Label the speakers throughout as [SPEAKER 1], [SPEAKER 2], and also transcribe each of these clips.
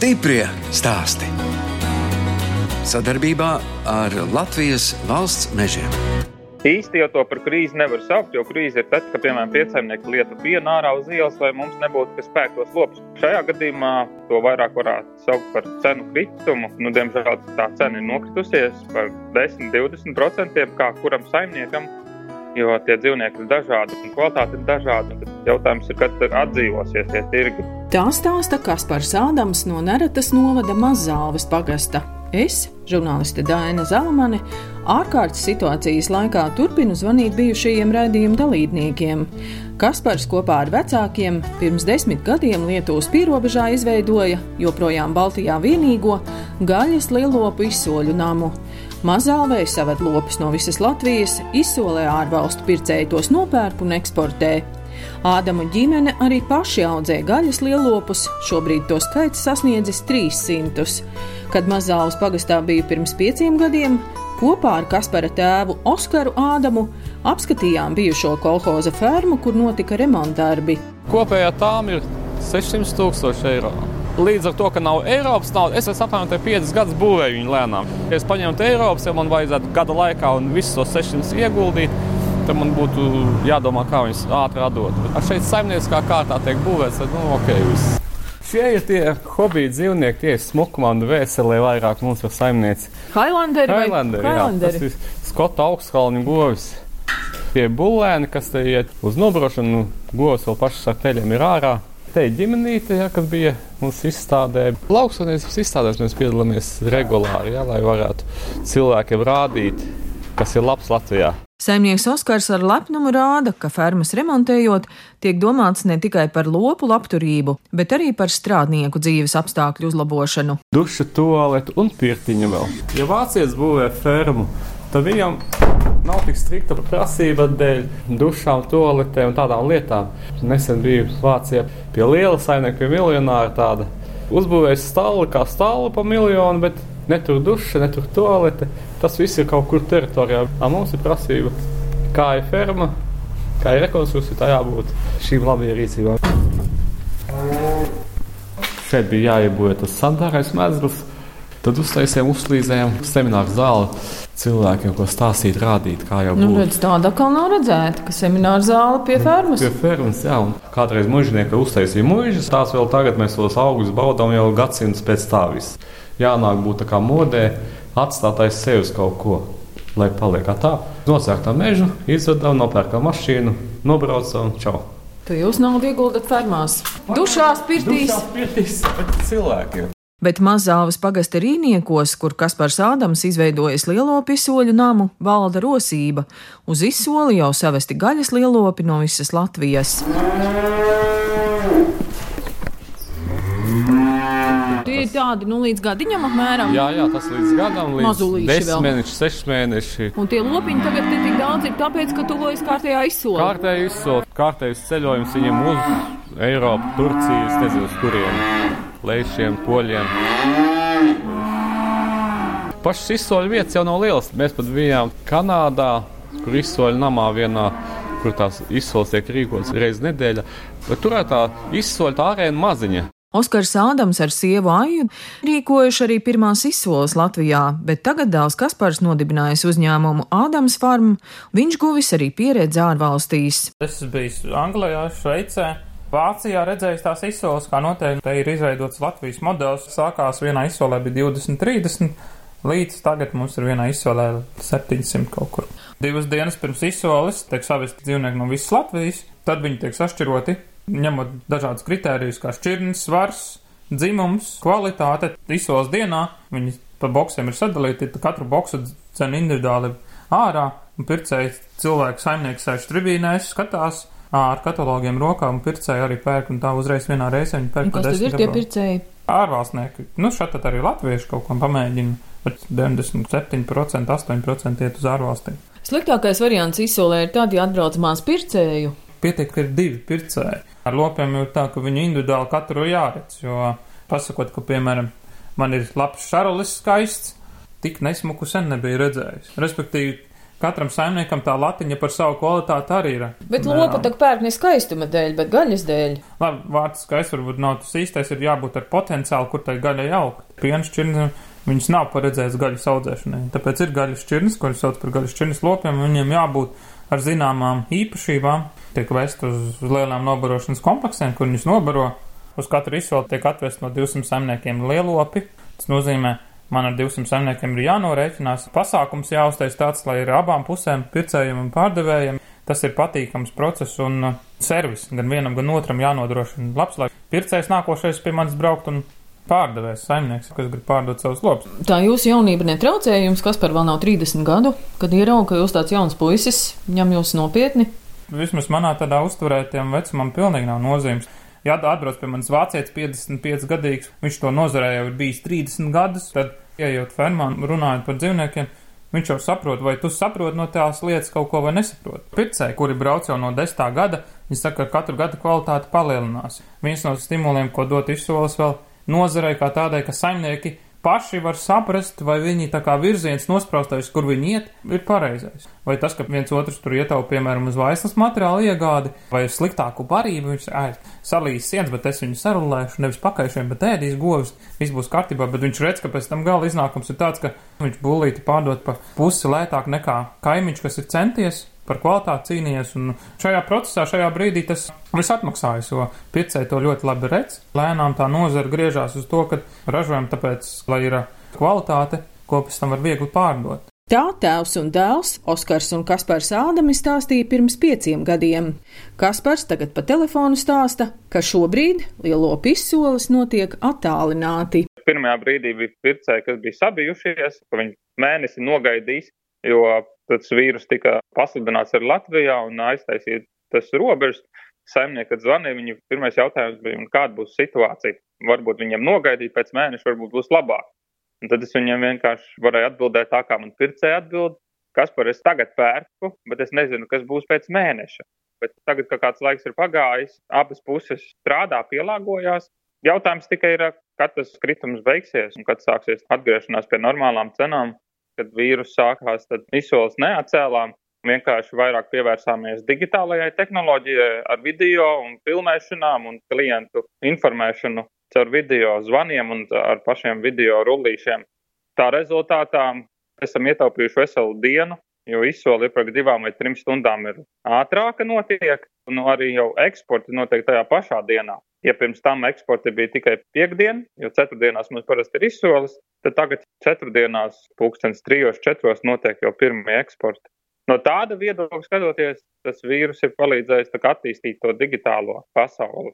[SPEAKER 1] Stiprie stāsti. Sadarbībā ar Latvijas valsts mežiem.
[SPEAKER 2] Īsti jau to par krīzi nevar saukt, jo krīze ir tad, kad, piemēram, piecēmnieki lieta pienu ārā uz ielas, lai mums nebūtu kas spēktos lopus. Šajā gadījumā to vairāk varētu saukt par cenu kritumu. Nu, diemžēl tā cena ir nokritusies par 10-20%, kā kuram saimniekam, jo tie dzīvnieki ir dažādi un kvalitāte ir dažāda. Jautājums ir, kad atdzīvosies tie tirgi.
[SPEAKER 3] Tā stāsta Kaspars Ādams no Neretas novada Mazzāles pagasta. Es, žurnāliste Dāna Zalamane, ārkārtas situācijas laikā turpinu zvanīt bijušajiem raidījuma dalībniekiem. Kaspars kopā ar vecākiem pirms desmit gadiem Lietuvas pierobežā izveidoja joprojām Baltijā vienīgo gaļas lielopu izsoļu namu. Mazālvēja saved lopus no visas Latvijas, izsolē ārvalstu pircēji tos nopērk un eksportē. Ādama ģimene arī paši audzē gaļas lielopus, šobrīd to skaits sasniedzis 300. Kad Mazāles pagastā biju pirms pieciem gadiem, kopā ar Kaspara tēvu Oskaru Ādamu apskatījām bijušo kolhoza fermu, kur notika remontdarbi.
[SPEAKER 4] Kopējā tām ir 600 tūkstoši eiro. Līdz ar to, ka nav Eiropas naudas, es apmēram 5 gadus būvēju viņu lēnām. Ja es paņemtu Eiropas, ja man vajadzētu gada laikā un visus tos 600 ieguldīt, tad man būtu jādomā, kā viņus ātri atdot. Ar šeit saimnieciskā kārtā tiek būvēts, tad nu, ok. Viss. Šie ir tie hobiju dzīvnieki, tie ir smukuma un vēselē vairāk mums par saimnieci.
[SPEAKER 3] Highlanderi vai
[SPEAKER 4] Highlanderi, jā,
[SPEAKER 3] Highlanderi?
[SPEAKER 4] tas ir Skota augstkalņu govis. Tie bulēni, kas te iet uz nobrošanu, govs vēl pašas ar teļiem ir ārā. Te ir ģimenīte, ja, kas bija mums izstādē. Lauksaimniecības izstādēs mēs piedalāmies regulāri, ja, lai varētu cilvēkiem rādīt, kas ir labs Latvijā.
[SPEAKER 3] Saimnieks Oskars ar lepnumu rāda, ka fermas remontējot, tiek domāts ne tikai par lopu labturību, bet arī par strādnieku dzīves apstākļu uzlabošanu.
[SPEAKER 4] Duša, toalete un pirtiņa vēl. Ja vācietis būvē fermu, tad viņam nav tik strikta prasība dēļ dušām, toaletēm un tādām lietām. Nesen biju Vācijā pie liela saimnieka, pie miljonāra tāda. Uzbūvējis stāli kā stāli pa miljonu, bet ne tur duša, ne tur toalete. Tas viss ir kaut kur teritorijā. A mums ir prasība, kā ir ferma, kā ir rekonstrukcija, tā jābūt šīm labajām rīcībām. Šeit bija jāiebūvē tas sandārais mezgls. Tad uztaisījām, uzlīdzējām semināru zāli cilvēkiem, ko stāstīt, rādīt, kā jau
[SPEAKER 3] Nu,
[SPEAKER 4] būtu.
[SPEAKER 3] redz, tāda kā nav redzēta, ka semināra zāle pie fermas.
[SPEAKER 4] Pie fermas, jā, un kādreiz mužnieki uztaisīja mužas, tās vēl tagad mēs tos augus baudām jau gadsimtus pēc tā viss. Jānāk būt tā kā modē, atstāt aiz sevis kaut ko, lai paliek tā. Nocērtām mežu, izvedām, nopērkām mašīnu, nobraucām, čau.
[SPEAKER 3] Tu jūs naudu ieguldat fermās, dušās, pirtīs.
[SPEAKER 4] Dušās pirtīs cilvēkiem.
[SPEAKER 3] Bet mazāvis pagasta rīniekos, kur Kaspars Ādams izveidojis lielopu izsoļu namu, valda rosība. Uz izsoli jau savesti gaļas lielopi no visas Latvijas. Tie ir tādi, nu, līdz gadiņam apmēram.
[SPEAKER 4] Jā, jā, tas līdz gadam, līdz
[SPEAKER 3] Mazulīši
[SPEAKER 4] 10
[SPEAKER 3] vēl.
[SPEAKER 4] mēneši, 6 mēneši.
[SPEAKER 3] Un tie lopiņi tagad ir tik daudz, ir tāpēc, ka tuvojas kārtējā izsola.
[SPEAKER 4] Kārtēji izsot, kārtējs ceļojums viņam uz Eiropu, Turciju, es nezinu, uz kuriem lēšiem, poļiem. Pašas izsoļu vietas jau nav lielas. Mēs pat bijām Kanādā, kur izsoļu namā vienā, kur tās izsoles tiek rīkotas reizes nedēļā. Bet tur ir tā izsoļu tā arēna maziņa.
[SPEAKER 3] Oskars Ādams ar sievu Aju rīkojuši arī pirmās izsoles Latvijā, bet tagad dēls Kaspars nodibinājis uzņēmumu Ādams Farm. Viņš guvis arī pieredzi ārvalstīs.
[SPEAKER 2] Es biju Anglijā, Šveicē. Vācijā redzējis tās izsoles, kā noteikti te ir izveidots Latvijas modelis. Sākās vienā izsolē bija 20, 30, līdz tagad mums ir vienā izsolē 700 kaut kur. Divas dienas pirms izsoles tiek savesti dzīvnieki no visas Latvijas, tad viņi tiek sašķiroti, ņemot dažādus kritērijus, kā šķirnes, svars, dzimums, kvalitāte. Izsoles dienā viņi pa boksiem ir sadalīti, katru boksu cena individuāli ārā, un pircēji cilvēki saimnieki sēž tribīnēs, skatās ar katalogiem rokām, un pircēji arī pērk, un tā uzreiz vienā reizē viņi pērk.
[SPEAKER 3] Kas tad
[SPEAKER 2] 10
[SPEAKER 3] ir tie pircēji?
[SPEAKER 2] Ārvalstnieki, nu šeit tad arī latvieši kaut ko pamēģina, bet 97%, 8% iet uz ārvalstīm.
[SPEAKER 3] Sliktākais variants izsolē ir tad, ja atbrauc mās pircēju.
[SPEAKER 2] Pietiek, ka ir divi pircēji. Ar lopiem jau ir tā, ka viņi individuāli katru jāredz, jo pasakot, ka, piemēram, man ir labs šarolis skaists, tik nesmuku sen nebija redzējis. Respektīvi,
[SPEAKER 5] Katram saimniekam tā latiņa par savu kvalitāti arī ir.
[SPEAKER 3] Bet lopu tā pērk ne skaistuma dēļ, bet gaļas dēļ.
[SPEAKER 5] Labi, vārds skaists varbūt nav tas īstais, ir jābūt ar potenciālu, kur tai gaļai augt. Piens šķirnes, viņas nav paredzētas gaļas audzēšanai. Tāpēc ir gaļas šķirnes, ko sauc par gaļas šķirnes lopiem, un viņiem jābūt ar zināmām īpašībām. Tiek vest uz lielām nobarošanas kompleksiem, kur viņus nobaro. Uz katru izsoli tiek atvest no 200 saimniekiem lielopi. Tas nozīmē, Man ar 200 saimniekiem ir jānorēķinās. Pasākums jāuztais tāds, lai ir abām pusēm, pircējiem un pārdevējiem. Tas ir patīkams process un uh, servis. Gan vienam, gan otram jānodrošina labs, lai pircējs nākošais pie manis braukt un pārdevējs, saimnieks, kas grib pārdot savus lopus.
[SPEAKER 3] Tā jūsu jaunība netraucēja jums, kas par vēl nav 30 gadu, kad ierauga, ka jūs tāds jauns puisis, ņem jūs nopietni?
[SPEAKER 5] Vismaz manā tādā uztverē tiem vecumam pilnīgi nav nozīmes. Ja atbrauc pie manis vācietis 55 gadīgs, viņš to nozarē jau ir bijis 30 gadus, tad, ejot fermā, runājot par dzīvniekiem, viņš jau saprot, vai tu saproti no tās lietas kaut ko vai nesaproti. Pircēji, kuri brauc jau no 10. gada, viņi saka, ka katru gadu kvalitāte palielinās. Viens no stimuliem, ko dot izsoles vēl nozarei kā tādai, ka saimnieki paši var saprast, vai viņi tā kā virziens nospraustais, kur viņi iet, ir pareizais. Vai tas, ka viens otrs tur ietaupa, piemēram, uz vaisnas materiālu iegādi, vai uz sliktāku barību, viņš ai, salīs sienas, bet es viņu sarulēšu, nevis pakaišiem, bet ēdīs govis, viss būs kārtībā, bet viņš redz, ka pēc tam gala iznākums ir tāds, ka viņš bulīti pārdot pa pusi lētāk nekā kaimiņš, kas ir centies, par kvalitāti cīnījies, un šajā procesā, šajā brīdī tas viss atmaksājas, jo pircēji to ļoti labi redz. Lēnām tā nozara griežās uz to, ka ražojam tāpēc, lai ir kvalitāte, ko pēc tam var viegli pārdot.
[SPEAKER 3] Tā tēvs un dēls Oskars un Kaspars Ādami stāstīja pirms pieciem gadiem. Kaspars tagad pa telefonu stāsta, ka šobrīd lielo izsoles notiek attālināti.
[SPEAKER 2] Pirmajā brīdī bija pircēji, kas bija sabijušies, ka viņi mēnesi nogaidīs, jo tas vīrus tika pasludināts arī Latvijā un aiztaisīja tas robežas. Saimnieki, kad zvanīja, viņa pirmais jautājums bija, kāda būs situācija. Varbūt viņiem nogaidīt pēc mēneša, varbūt būs labāk. Un tad es viņiem vienkārši varēju atbildēt tā, kā man pircēja atbild, kas par es tagad pērku, bet es nezinu, kas būs pēc mēneša. Bet tagad, kad kāds laiks ir pagājis, abas puses strādā, pielāgojās. Jautājums tikai ir, kad tas kritums beigsies un kad sāksies atgriešanās pie normālām cenām kad vīrus sākās, tad izsoles neatcēlām. Vienkārši vairāk pievērsāmies digitālajai tehnoloģijai ar video un filmēšanām un klientu informēšanu caur video zvaniem un ar pašiem video rullīšiem. Tā rezultātā esam ietaupījuši veselu dienu, jo izsole iepriekš divām vai trim stundām ir ātrāka notiek, un arī jau eksporti notiek tajā pašā dienā. Ja pirms tam eksporti bija tikai piekdien, jo ceturtdienās mums parasti ir izsoles, tad tagad ceturtdienās pulkstens trijos, četros notiek jau pirmie eksporti. No tāda viedokļa skatoties, tas vīrus ir palīdzējis attīstīt to digitālo pasauli.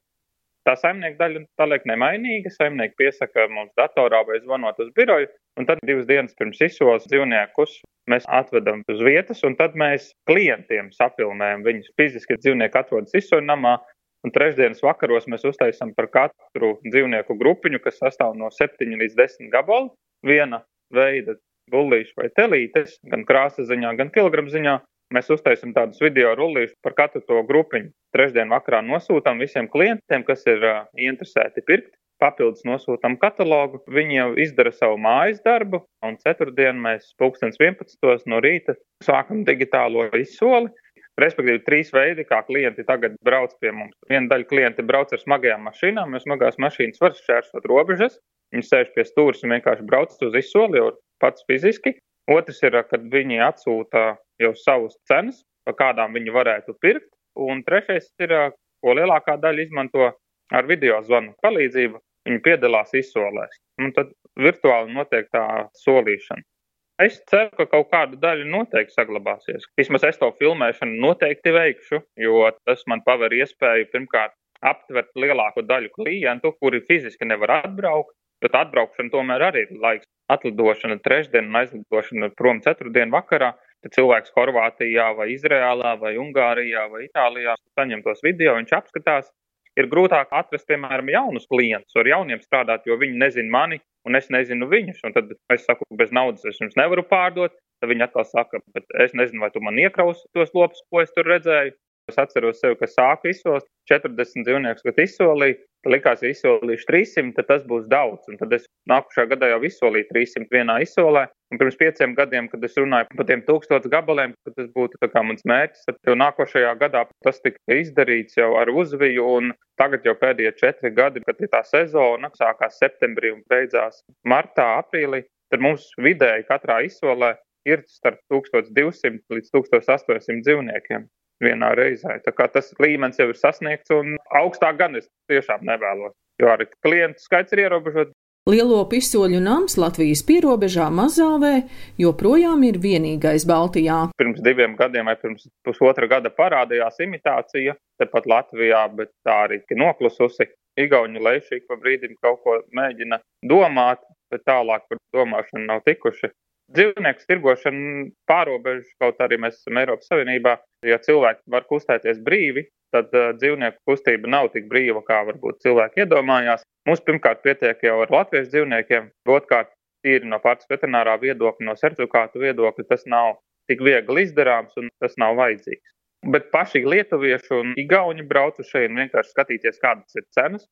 [SPEAKER 2] Tā saimnieka daļa paliek nemainīga. Saimnieki piesaka mums datorā vai zvanot uz biroju, un tad divas dienas pirms izsoles dzīvniekus mēs atvedam uz vietas, un tad mēs klientiem sapilnējam viņus fiziski. Dzīvnieki atrodas izsoļnamā, Un trešdienas vakaros mēs uztaisām par katru dzīvnieku grupiņu, kas sastāv no 7 līdz 10 gabalu, viena veida bullīšu vai telītes, gan krāsas ziņā, gan kilogramu ziņā. Mēs uztaisām tādus video rullīšus par katru to grupiņu. Trešdien vakarā nosūtām visiem klientiem, kas ir uh, interesēti pirkt. Papildus nosūtām katalogu. Viņi jau izdara savu mājas darbu, un ceturtdien mēs pulkstens 11. no rīta sākam digitālo izsoli Respektīvi, trīs veidi, kā klienti tagad brauc pie mums. Viena daļa klienti brauc ar smagajām mašīnām, jo smagās mašīnas var šķērsot robežas. Viņi sēž pie stūres un vienkārši brauc uz izsoli jau pats fiziski. Otrs ir, kad viņi atsūta jau savus cenas, pa kādām viņi varētu pirkt. Un trešais ir, ko lielākā daļa izmanto ar video zvanu palīdzību. Viņi piedalās izsolēs. Un tad virtuāli notiek tā solīšana. Es ceru, ka kaut kāda daļa noteikti saglabāsies. Vismaz es to filmēšanu noteikti veikšu, jo tas man paver iespēju pirmkārt aptvert lielāku daļu klientu, kuri fiziski nevar atbraukt, bet atbraukšana tomēr arī ir laiks. Atlidošana trešdien un aizlidošana prom ceturtdien vakarā, tad cilvēks Horvātijā vai Izrēlā vai Ungārijā vai Itālijā saņem tos video, viņš apskatās. Ir grūtāk atrast, piemēram, jaunus klientus, ar jauniem strādāt, jo viņi nezina mani, un es nezinu viņus. Un tad es saku, bez naudas es jums nevaru pārdot. Tad viņi atkal saka, bet es nezinu, vai tu man iekraus tos lopus, ko es tur redzēju. Es atceros sevi, ka sāku izsolt 40 dzīvniekus, kad izsolīju. Likās, ja izsolīšu 300, tad tas būs daudz. Un tad es nākušā gadā jau izsolīju 300 vienā izsolē. Un pirms pieciem gadiem, kad es runāju par tiem tūkstošu gabaliem, kad tas būtu mans mērķis, tad nākošajā gadā tas tika izdarīts jau ar uzviju. Un tagad jau pēdējie četri gadi, kad tā sezona, sākās septembrī un beidzās martā, aprīlī, tad mums vidēji katrā izsolē ir starp 1200 līdz 1800 dzīvniekiem vienā reizē. Tā kā tas līmenis jau ir sasniegts un augstāk gan es tiešām nevēlos, jo arī klientu skaits ir ierobežots.
[SPEAKER 3] Lielo pistoļu nams Latvijas pierobežā Mazāvē joprojām ir vienīgais Baltijā.
[SPEAKER 2] Pirms diviem gadiem vai pirms pusotra gada parādījās imitācija tepat Latvijā, bet tā arī noklususi. Igauņu ik pa brīdim kaut ko mēģina domāt, bet tālāk par domāšanu nav tikuši. Dzīvnieku tirgošana pārobežu, kaut arī mēs esam Eiropas Savienībā, ja cilvēki var kustēties brīvi, tad uh, dzīvnieku kustība nav tik brīva, kā varbūt cilvēki iedomājās. Mums pirmkārt pietiek jau ar latviešu dzīvniekiem, otrkārt tīri no pārtiks veterinārā viedokļa, no certifikātu viedokļa tas nav tik viegli izdarāms un tas nav vajadzīgs. Bet paši lietuvieši un igauni brauc uz šeit vienkārši skatīties, kādas ir cenas,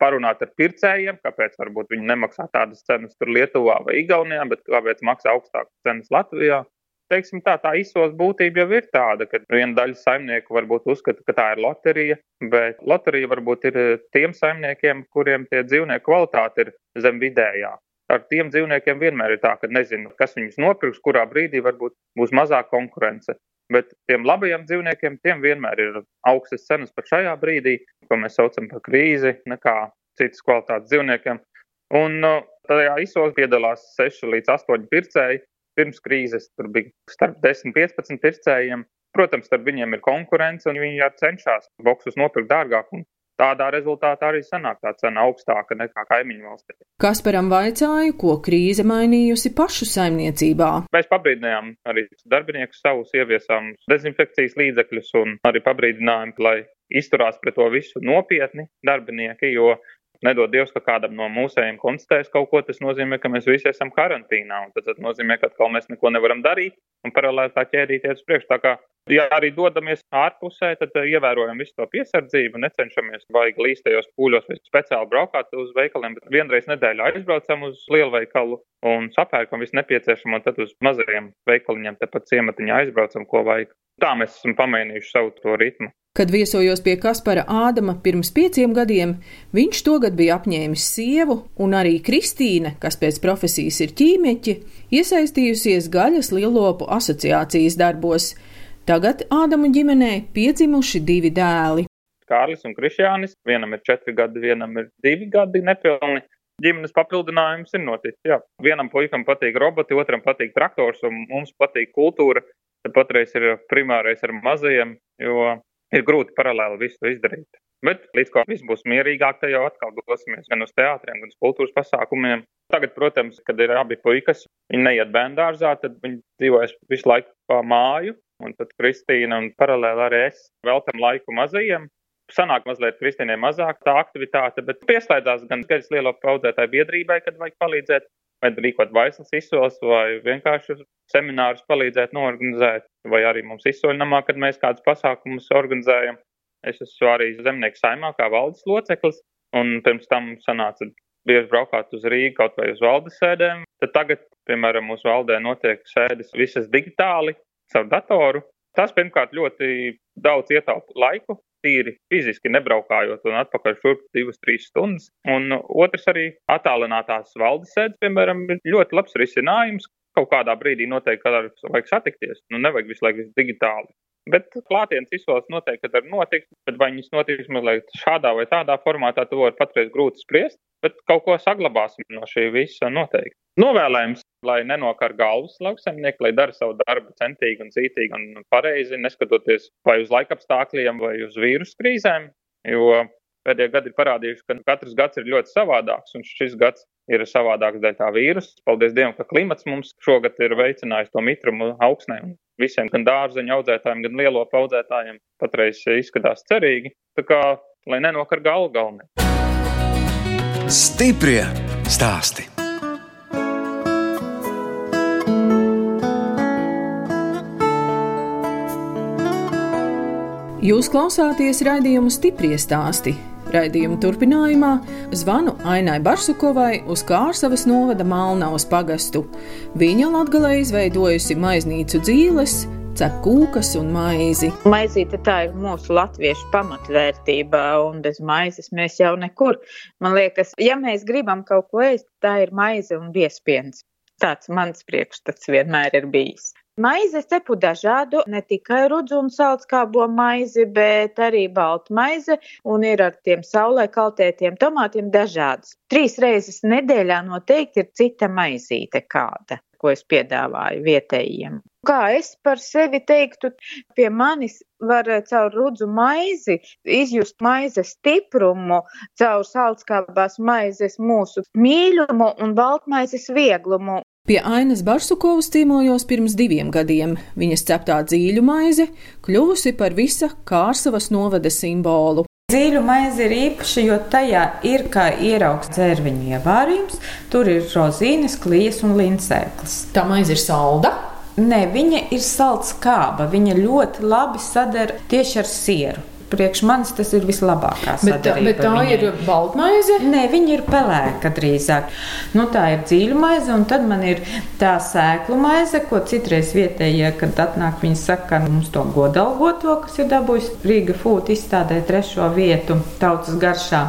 [SPEAKER 2] parunāt ar pircējiem, kāpēc varbūt viņi nemaksā tādas cenas tur Lietuvā vai Igaunijā, bet kāpēc maksā augstākas cenas Latvijā teiksim tā, tā izsos būtība jau ir tāda, ka viena daļa saimnieku varbūt uzskata, ka tā ir loterija, bet loterija varbūt ir eh, tiem saimniekiem, kuriem tie dzīvnieku kvalitāte ir zem vidējā. Ar tiem dzīvniekiem vienmēr ir tā, ka nezinu, kas viņus nopirks, kurā brīdī varbūt būs mazāk konkurence. Bet tiem labajiem dzīvniekiem, tiem vienmēr ir augstas cenas par šajā brīdī, ko mēs saucam par krīzi, nekā citas kvalitātes dzīvniekiem. Un uh, tajā izsos piedalās 6 līdz 8 pircēji, pirms krīzes tur bija starp 10-15 pircējiem. Protams, starp viņiem ir konkurence, un viņi arī cenšas boksus nopirkt dārgāk. Tādā rezultātā arī sanāk tā cena augstāka nekā kaimiņu valstī.
[SPEAKER 3] Kasparam vaicāja, ko krīze mainījusi pašu saimniecībā.
[SPEAKER 2] Mēs pabrīdinājām arī darbiniekus savus, ieviesām dezinfekcijas līdzekļus un arī pabrīdinājām, lai izturās pret to visu nopietni darbinieki, jo nedod Dievs, ka kādam no mūsējiem konstatēs kaut ko, tas nozīmē, ka mēs visi esam karantīnā, tas nozīmē, ka atkal mēs neko nevaram darīt, un paralēli tā ķēdīties priekš. Tā kā, ja arī dodamies ārpusē, tad eh, ievērojam visu to piesardzību, necenšamies baigi līstajos pūļos vai speciāli braukāt uz veikaliem, bet vienreiz nedēļā aizbraucam uz lielveikalu un sapērkam visu nepieciešamo, tad uz mazajiem veikaliņiem tepat ciematiņā aizbraucam, ko vajag. Tā mēs esam pamainījuši savu to ritmu.
[SPEAKER 3] Kad viesojos pie Kaspara Ādama pirms pieciem gadiem, viņš togad bija apņēmis sievu, un arī Kristīne, kas pēc profesijas ir ķīmeķi, iesaistījusies gaļas lielopu asociācijas darbos. Tagad Ādama ģimenē piedzimuši divi dēli.
[SPEAKER 2] Kārlis un Krišjānis, vienam ir četri gadi, vienam ir divi gadi nepilni. Ģimenes papildinājums ir noticis. Jā. Vienam puikam patīk roboti, otram patīk traktors, un mums patīk kultūra. Tad patreiz ir primārais ar mazajiem, jo ir grūti paralēli visu izdarīt. Bet līdz ko viss būs mierīgāk, tad jau atkal dosimies gan uz teātriem, gan uz kultūras pasākumiem. Tagad, protams, kad ir abi puikas, viņi neiet bērngārzā, tad viņi dzīvojas visu laiku pa māju, un tad Kristīna un paralēli arī es veltam laiku mazajiem. Sanāk mazliet Kristīnai mazāk tā aktivitāte, bet pieslēdzās gan skaidrs lielo paudzētāju biedrībai, kad vajag palīdzēt, vai rīkot vaislas izsoles, vai vienkārši seminārus palīdzēt norganizēt, vai arī mums izsoļnamā, kad mēs kādus pasākumus organizējam. Es esmu arī zemnieku saimā kā valdes loceklis, un pirms tam sanāca bieži braukāt uz Rīgu kaut vai uz valdes sēdēm. Tad tagad, piemēram, mūsu valdē notiek sēdes visas digitāli, caur datoru. Tas pirmkārt ļoti daudz ietaupa laiku, tīri fiziski nebraukājot un atpakaļ šurp divas, trīs stundas. Un otrs arī attālinātās valdes sēdes, piemēram, ir ļoti labs risinājums, kaut kādā brīdī noteikti vajag satikties. Nu, nevajag visu laiku digitāli. Bet klātienes izsoles noteikti var notikt, bet vai viņas notiks mazliet šādā vai tādā formātā, to var patreiz grūti spriest, bet kaut ko saglabāsim no šī visa noteikti. Novēlējums, lai nenokar galvas lauksaimnieki, lai dara savu darbu centīgi un cītīgi un pareizi, neskatoties vai uz laikapstākļiem vai uz vīrusu krīzēm, jo pēdējie gadi ir parādījuši, ka katrs gads ir ļoti savādāks, un šis gads ir savādāks dēļ tā vīrusa. Paldies Dievam, ka klimats mums šogad ir veicinājis to mitrumu augsnē. Visiem, gan dārzeņu audzētājiem, gan lielo audzētājiem, patreiz izskatās cerīgi. Tā kā, lai nenokar galvu galvenai.
[SPEAKER 1] Stiprie stāsti!
[SPEAKER 3] Jūs klausāties raidījumu stipri stāstī Raidījuma turpinājumā zvanu Ainai Barsukovai uz Kārsavas novada Malnavas pagastu. Viņa latgalē izveidojusi maiznīcu dzīves, cep kūkas un maizi.
[SPEAKER 6] Maizīte tā ir mūsu latviešu pamatvērtība, un bez maizes mēs jau nekur. Man liekas, ja mēs gribam kaut ko ēst, tā ir maize un biespiens. Tāds mans priekšstats vienmēr ir bijis. Maizi cepu dažādu, ne tikai rudzu un salskābo maizi, bet arī baltu maizi un ir ar tiem saulē kaltētiem tomātiem dažādas. Trīs reizes nedēļā noteikti ir cita maizīte kāda, ko es piedāvāju vietējiem. Kā es par sevi teiktu, pie manis var caur rudzu maizi izjust maizes stiprumu, caur salskābās maizes mūsu mīļumu un baltmaizes vieglumu.
[SPEAKER 3] Pie Ainas Barsukovas cīmojos pirms diviem gadiem. Viņas ceptā dzīļu maize kļuvusi par visa Kārsavas novada simbolu.
[SPEAKER 7] Dzīļu maize ir īpaša, jo tajā ir kā ieraugs dzērviņu ievārījums. Tur ir rozīnes, klijas un lincēklis.
[SPEAKER 3] Tā maize ir salda.
[SPEAKER 7] Nē, viņa ir salds kāba. Viņa ļoti labi sadara tieši ar sieru priekš manis tas ir vislabākā
[SPEAKER 3] sadarbība. Bet, bet tā viņai. ir baltmaize?
[SPEAKER 7] Nē, viņa ir pelēka drīzāk. Nu, tā ir dzīļu maize, un tad man ir tā sēklu maize, ko citreiz vietējie, kad atnāk, viņi saka, mums to godalgoto, kas ir dabūjis Rīga Food izstādē trešo vietu tautas garšā.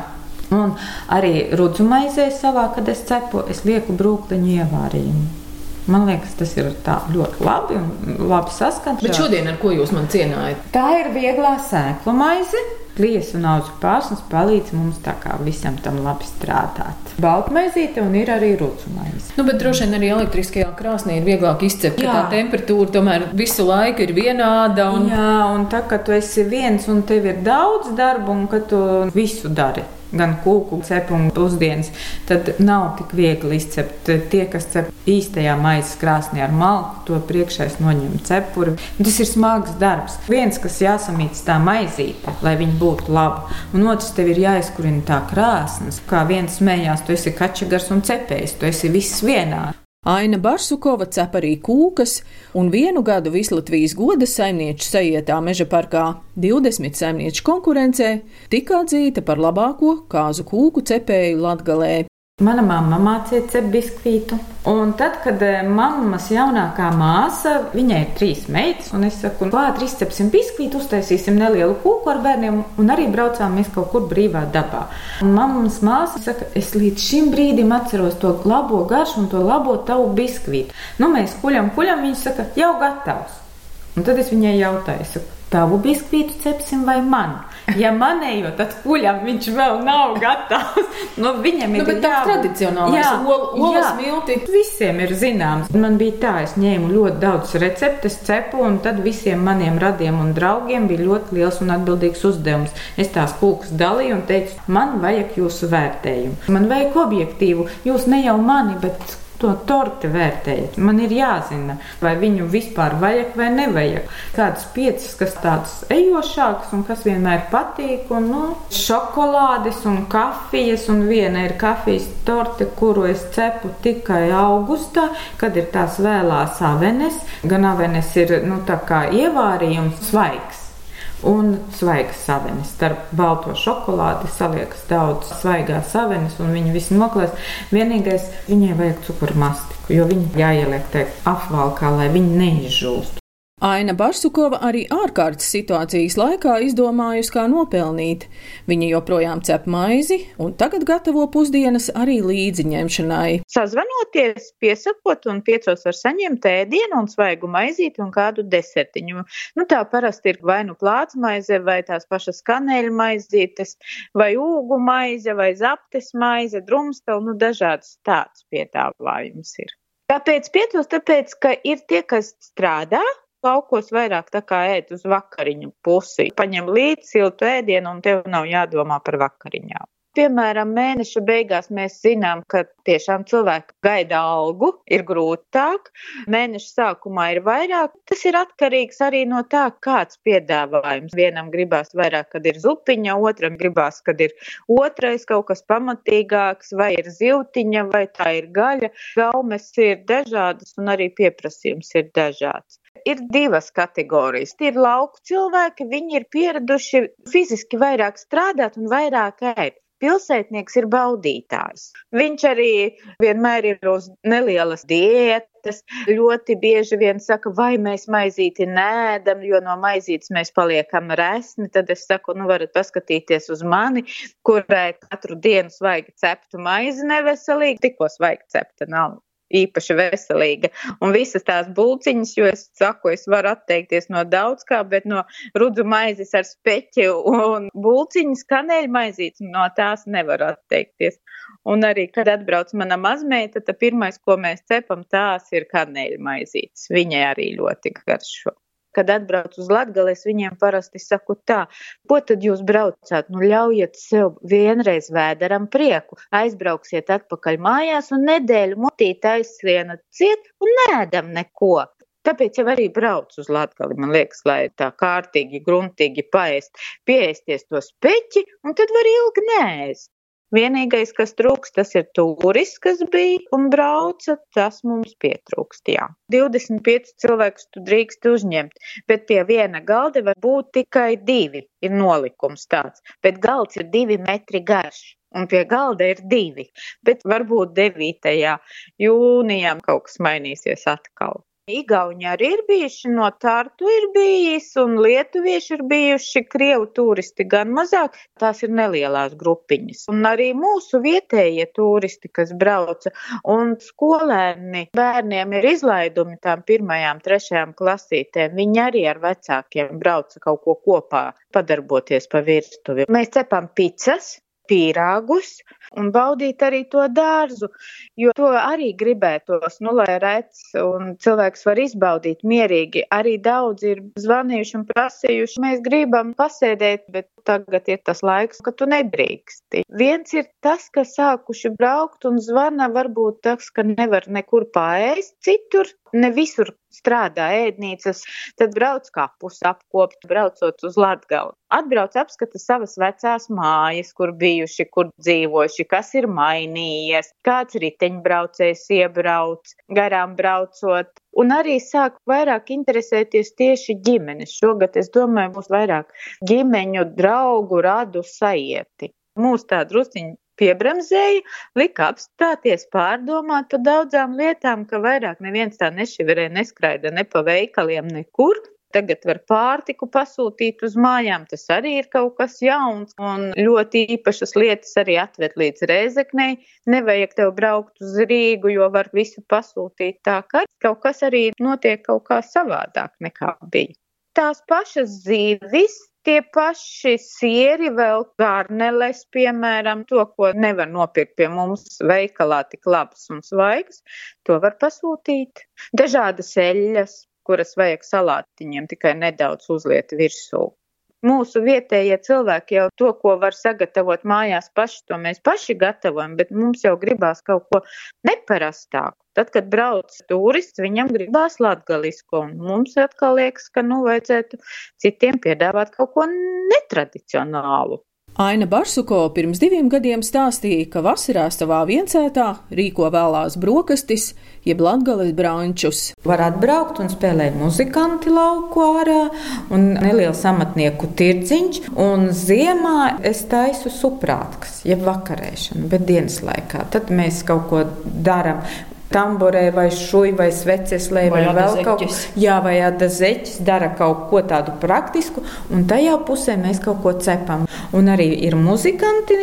[SPEAKER 7] Un arī rudzu maizē savā, kad es cepu, es lieku brūkliņu ievārījumu. Man liekas, tas ir ļoti labi un labi saskaņot.
[SPEAKER 3] Bet šodien ar ko jūs man cienājat?
[SPEAKER 7] Tā ir vieglā sēklu maize. Klijas un auzu pārsnes palīdz mums tā kā visam tam labi strādāt. Baltmaizīte un ir arī rūcumaize.
[SPEAKER 3] Nu, bet droši vien arī elektriskajā krāsnī ir vieglāk izcept, ka tā temperatūra tomēr visu laiku ir vienāda.
[SPEAKER 7] Un... Jā, un tā, ka tu esi viens un tev ir daudz darbu un ka tu visu dari gan kūku cepumu pusdienas, tad nav tik viegli izcept. Tie, kas cep īstajā maizes krāsnī ar malku, to priekšais noņem cepuri. Tas ir smags darbs. Viens, kas jāsamīts tā maizīte, lai viņa būtu laba, un otrs tev ir jāizkurina tā krāsnes. Kā viens smējās, tu esi kačagars un cepējs, tu esi viss vienā.
[SPEAKER 3] Aina Barsukova cep arī kūkas, un vienu gadu Vislatvijas goda saimnieču sajietā meža parkā 20 saimnieču konkurencē tika atzīta par labāko kāzu kūku cepēju Latgalē.
[SPEAKER 7] Mana mamma mācīja cept biskvītu. Un tad, kad eh, mammas jaunākā māsa, viņai ir trīs meitas, un es saku, klāt, izcepsim biskvītu, uztaisīsim nelielu kūku ar bērniem, un arī braucām mēs kaut kur brīvā dabā. Un mammas māsa saka, es līdz šim brīdim atceros to labo garšu un to labo tavu biskvītu. Nu, mēs kuļam, kuļam, viņa saka, jau gatavs. Un tad es viņai jautāju, saku, tavu biskvītu cepsim vai manu? Ja manējo, tad kuļam viņš vēl nav gatavs. Nu, viņam
[SPEAKER 3] ir nu, tā tradicionālais olas milti.
[SPEAKER 7] Visiem ir zināms. Man bija tā, es ņēmu ļoti daudz receptes, cepu, un tad visiem maniem radiem un draugiem bija ļoti liels un atbildīgs uzdevums. Es tās kūkas dalīju un teicu, man vajag jūsu vērtējumu. Man vajag objektīvu, jūs ne jau mani, bet to torti vērtējat. Man ir jāzina, vai viņu vispār vajag vai nevajag. Kādas piecas, kas tādas ejošākas un kas vienmēr patīk, un nu, šokolādes un kafijas, un viena ir kafijas torte, kuru es cepu tikai augustā, kad ir tās vēlās avenes. Gan avenes ir nu, tā kā ievārījums svaigs un svaigas savenes. Starp balto šokolādi saliekas daudz svaigās savenes, un viņi visi noklās. Vienīgais, viņai vajag cukurmastiku, jo viņi jāieliek te apvalkā, lai viņi neizžūst.
[SPEAKER 3] Aina Barsukova arī ārkārtas situācijas laikā izdomājusi, kā nopelnīt. Viņa joprojām cep maizi un tagad gatavo pusdienas arī līdzi ņemšanai.
[SPEAKER 6] Sazvanoties, piesakot un piecos var saņemt ēdienu un svaigu maizīti un kādu desertiņu. Nu, tā parasti ir vai nu plāts maize, vai tās pašas kanēļa maizītes, vai ūgu maize, vai zaptes maize, drumsteli, nu dažāds tāds piedāvājums ir. Kāpēc piecos? Tāpēc, ka ir tie, kas strādā, laukos vairāk tā kā ēd uz vakariņu pusi. Paņem līdzi siltu ēdienu un tev nav jādomā par vakariņām. Piemēram, mēneša beigās mēs zinām, ka tiešām cilvēki gaida algu, ir grūtāk, mēneša sākumā ir vairāk. Tas ir atkarīgs arī no tā, kāds piedāvājums. Vienam gribās vairāk, kad ir zupiņa, otram gribās, kad ir otrais kaut kas pamatīgāks, vai ir zivtiņa, vai tā ir gaļa. Gaumes ir dažādas un arī pieprasījums ir dažāds ir divas kategorijas. Tie ir lauku cilvēki, viņi ir pieraduši fiziski vairāk strādāt un vairāk ēst. pilsētnieks ir baudītājs. Viņš arī vienmēr ir uz nelielas diētas. Ļoti bieži vien saka, vai mēs maizīti nēdam, jo no maizītes mēs paliekam resni. Tad es saku, nu varat paskatīties uz mani, kurai katru dienu svaigi ceptu maizi neveselīgi, tikko svaigi cepta nav īpaši veselīga. Un visas tās bulciņas, jo es saku, es varu atteikties no daudz kā, bet no rudzu maizes ar speķi un bulciņas kanēļu maizītes no tās nevaru atteikties. Un arī, kad atbrauc mana mazmeita, tad pirmais, ko mēs cepam, tās ir kanēļu maizītes. Viņai arī ļoti garšo kad atbrauc uz Latgali, es viņiem parasti saku tā, ko tad jūs braucāt? Nu, ļaujiet sev vienreiz vēderam prieku, aizbrauksiet atpakaļ mājās un nedēļu mutīt aizsvienat ciet un nēdam neko. Tāpēc jau arī brauc uz Latgali, man liekas, lai tā kārtīgi, gruntīgi paēst, pieēsties to speķi, un tad var ilgi nēst. Vienīgais, kas trūks, tas ir turists, kas bija un brauca, tas mums pietrūkst, jā. 25 cilvēkus tu drīkst uzņemt, bet pie viena galda var būt tikai divi, ir nolikums tāds, bet galds ir divi metri garš. Un pie galda ir divi, bet varbūt 9. jūnijā kaut kas mainīsies atkal. Igauņi arī ir bijuši, no Tartu ir bijis, un lietuvieši ir bijuši, krievu turisti gan mazāk, tās ir nelielās grupiņas. Un arī mūsu vietējie turisti, kas brauca, un skolēni bērniem ir izlaidumi tām pirmajām, trešajām klasītēm, viņi arī ar vecākiem brauca kaut ko kopā padarboties pa virtuvi. Mēs cepam picas, pīrāgus un baudīt arī to dārzu, jo to arī gribētos, nu, lai redz un cilvēks var izbaudīt mierīgi. Arī daudz ir zvanījuši un prasījuši, mēs gribam pasēdēt, bet tagad ir tas laiks, ka tu nedrīksti. Viens ir tas, ka sākuši braukt un zvana varbūt tas, ka nevar nekur paēst citur, ne visur strādā ēdnīcas, tad brauc kapus apkopt, braucot uz Latgalu. Atbrauc apskata savas vecās mājas, kur bijuši, kur dzīvojuši, kas ir mainījies, kāds riteņbraucējs iebrauc, garām braucot. Un arī sāk vairāk interesēties tieši ģimenes. Šogad, es domāju, būs vairāk ģimeņu, draugu, radu sajieti. Mūs tā drusciņi piebremzēja, lika apstāties, pārdomāt par daudzām lietām, ka vairāk neviens tā nešiverē, neskraida ne pa veikaliem, nekur. Tagad var pārtiku pasūtīt uz mājām, tas arī ir kaut kas jauns, un ļoti īpašas lietas arī atved līdz Rēzeknei. Nevajag tev braukt uz Rīgu, jo var visu pasūtīt tā, ka kaut kas arī notiek kaut kā savādāk nekā bija. Tās pašas zīves, Tie paši sieri, vēl garneles, piemēram, to, ko nevar nopirkt pie mums veikalā tik labs un svaigs, to var pasūtīt. Dažādas eļļas, kuras vajag salātiņiem, tikai nedaudz uzliet virsū mūsu vietējie cilvēki jau to, ko var sagatavot mājās paši, to mēs paši gatavojam, bet mums jau gribās kaut ko neparastāku. Tad, kad brauc turists, viņam gribās latgalisko, un mums atkal liekas, ka, nu, vajadzētu citiem piedāvāt kaut ko netradicionālu.
[SPEAKER 3] Aina Barsuko pirms diviem gadiem stāstīja, ka vasarā savā viencētā rīko vēlās brokastis, jeb latgales brančus.
[SPEAKER 7] Var atbraukt un spēlēt muzikanti lauku ārā un neliels amatnieku tirdziņš, un ziemā es taisu suprātkas, jeb vakarēšanu, bet dienas laikā. Tad mēs kaut ko darām tamborē vai šuj vai sveceslē vai, vai vēl kaut ko. Jā, vai adazeķis dara kaut ko tādu praktisku, un tajā pusē mēs kaut ko cepam. Un arī ir muzikanti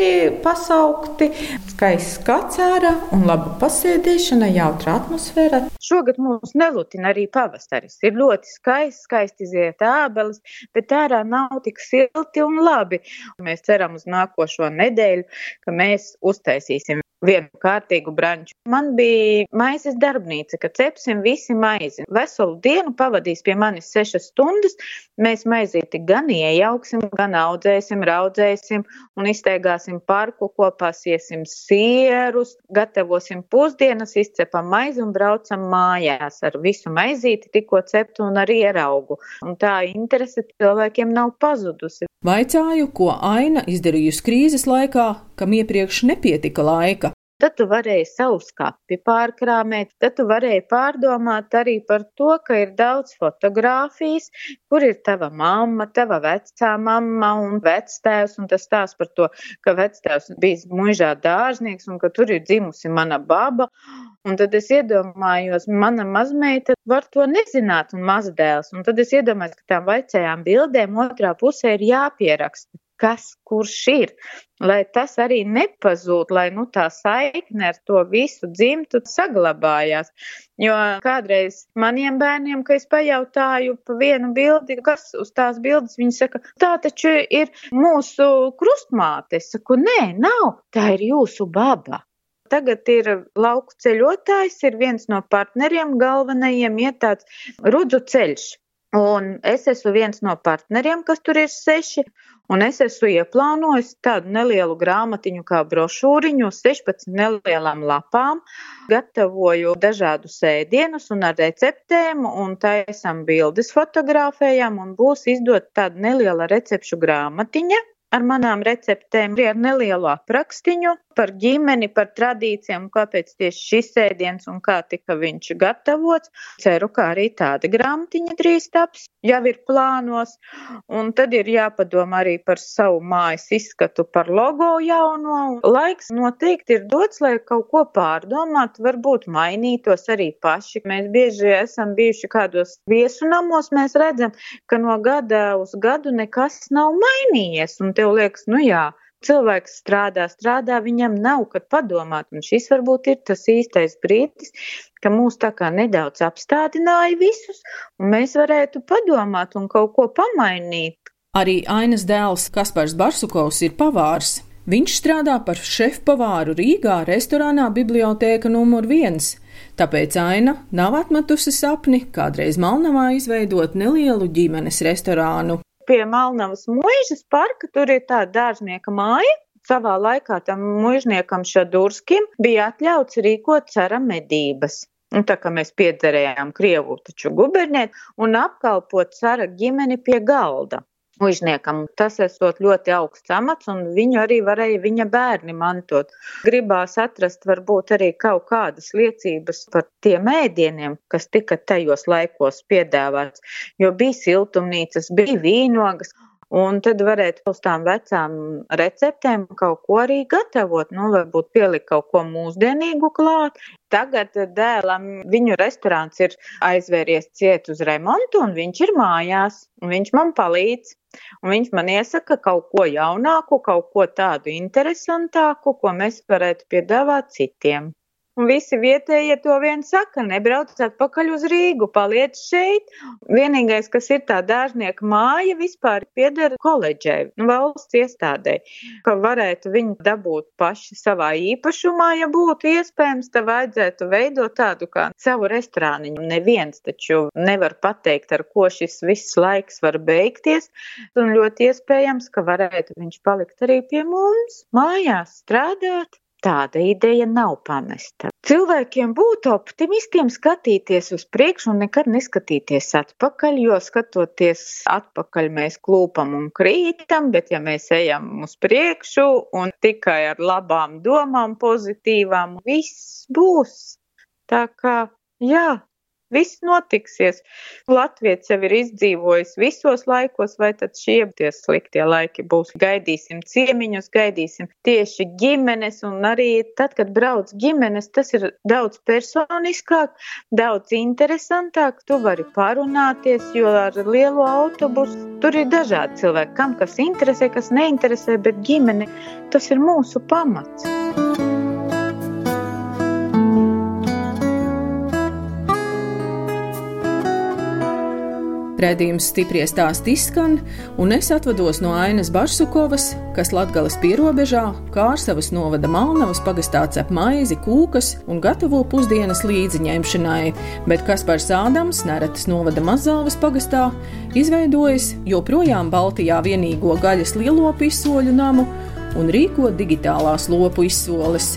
[SPEAKER 7] pasaukti, skaists skats ārā un laba pasēdēšana, jautra atmosfēra.
[SPEAKER 6] Šogad mums nelutina arī pavasaris. Ir ļoti skaisti, skaisti iziet ābeles, bet ārā nav tik silti un labi. Mēs ceram uz nākošo nedēļu, ka mēs uztaisīsim vienu kārtīgu branču. Man bija maizes darbnīca, ka cepsim visi maizi. Veselu dienu pavadīs pie manis sešas stundas. Mēs maizīti gan iejauksim, gan audzēsim, raudzēsim un izteigāsim parku kopā, siesim sierus, gatavosim pusdienas, izcepam maizi un braucam mājās ar visu maizīti, tikko ceptu un ar ieraugu. Un tā interese cilvēkiem nav pazudusi.
[SPEAKER 3] Vaicāju, ko Aina izdarījusi krīzes laikā, kam iepriekš nepietika laika.
[SPEAKER 6] Tad tu varēji savu skati pārkrāmēt, tad tu varēji pārdomāt arī par to, ka ir daudz fotografijas, kur ir tava mamma, tava vecā mamma un vectēvs, un tas stāsts par to, ka vectēvs bijis mužā dārznieks un ka tur ir dzimusi mana baba. Un tad es iedomājos, mana mazmeita var to nezināt un mazdēls. Un tad es iedomājos, ka tām vecajām bildēm otrā pusē ir jāpieraksta kas kurš ir, lai tas arī nepazūd, lai nu, tā saikne ar to visu dzimtu saglabājās. Jo kādreiz maniem bērniem, kad es pajautāju pa vienu bildi, kas uz tās bildes, viņi saka, tā taču ir mūsu krustmāte. Es saku, nē, nav, tā ir jūsu baba. Tagad ir lauku ceļotājs, ir viens no partneriem galvenajiem, iet tāds rudzu ceļš. Un es esmu viens no partneriem, kas tur ir seši, un es esmu ieplānojis tādu nelielu grāmatiņu kā brošūriņu uz 16 nelielām lapām, gatavoju dažādus ēdienus un ar receptēm, un taisam bildes fotografējam, un būs izdot tāda neliela recepšu grāmatiņa ar manām receptēm, ar nelielu aprakstiņu par ģimeni, par tradīcijām, kāpēc tieši šis ēdiens un kā tika viņš gatavots. Ceru, ka arī tāda grāmatiņa drīz taps, jau ir plānos. Un tad ir jāpadomā arī par savu mājas izskatu, par logo jauno. Laiks noteikti ir dots, lai kaut ko pārdomātu, varbūt mainītos arī paši. Mēs bieži esam bijuši kādos viesunamos, mēs redzam, ka no gada uz gadu nekas nav mainījies. Un tev liekas, nu jā, cilvēks strādā, strādā, viņam nav kad padomāt, un šis varbūt ir tas īstais brīdis, ka mūs tā kā nedaudz apstādināja visus, un mēs varētu padomāt un kaut ko pamainīt.
[SPEAKER 3] Arī Ainas dēls Kaspars Barsukovs ir pavārs. Viņš strādā par šefpavāru Rīgā restorānā Bibliotēka numur viens. Tāpēc Aina nav atmetusi sapni kādreiz Malnavā izveidot nelielu ģimenes restorānu
[SPEAKER 6] pie Malnavas muižas parka, tur ir tāda dārznieka māja. Savā laikā tam mužniekam Šadurskim bija atļauts rīkot cara medības. Un tā kā mēs piedzerējām Krievu taču gubernēt un apkalpot cara ģimeni pie galda mužniekam. Tas esot ļoti augsts amats, un viņu arī varēja viņa bērni mantot. Gribās atrast varbūt arī kaut kādas liecības par tiem ēdieniem, kas tika tajos laikos piedāvāts, jo bija siltumnīcas, bija vīnogas. Un tad varētu uz tām vecām receptēm kaut ko arī gatavot, nu, varbūt pielikt kaut ko mūsdienīgu klāt. Tagad dēlam viņu restorāns ir aizvēries ciet uz remontu, un viņš ir mājās, un viņš man palīdz. Un viņš man iesaka kaut ko jaunāku, kaut ko tādu interesantāku, ko mēs varētu piedāvāt citiem. Un visi vietējie to vien saka, nebrauc atpakaļ uz Rīgu, paliec šeit. Vienīgais, kas ir tā dārznieka māja, vispār pieder koledžai, nu, valsts iestādē, ka varētu viņu dabūt paši savā īpašumā, ja būtu iespējams, tad vajadzētu veidot tādu kā savu restorāniņu. Neviens taču nevar pateikt, ar ko šis viss laiks var beigties, un ļoti iespējams, ka varētu viņš palikt arī pie mums, mājās strādāt. Tāda ideja nav pamesta. Cilvēkiem būt optimistiem, skatīties uz priekšu un nekad neskatīties atpakaļ, jo skatoties atpakaļ mēs klūpam un krītam, bet ja mēs ejam uz priekšu un tikai ar labām domām, pozitīvām, viss būs. Tā kā, jā, Viss notiksies. Latvijas jau ir izdzīvojis visos laikos, vai tad šie tie sliktie laiki būs. Gaidīsim ciemiņus, gaidīsim tieši ģimenes, un arī tad, kad brauc ģimenes, tas ir daudz personiskāk, daudz interesantāk. Tu vari parunāties, jo ar lielo autobusu tur ir dažādi cilvēki, kam kas interesē, kas neinteresē, bet ģimene tas ir mūsu pamats.
[SPEAKER 3] Redzījums stipri stāst izskan, un es atvados no Ainas Barsukovas, kas Latgales pierobežā Kārsavas novada Malnavas pagastā cep maizi, kūkas un gatavo pusdienas līdziņemšanai, bet Kaspars Ādams, Neretas novada Mazāvas pagastā, izveidojis joprojām Baltijā vienīgo gaļas lielopu izsoļu namu un rīko digitālās lopu izsoles.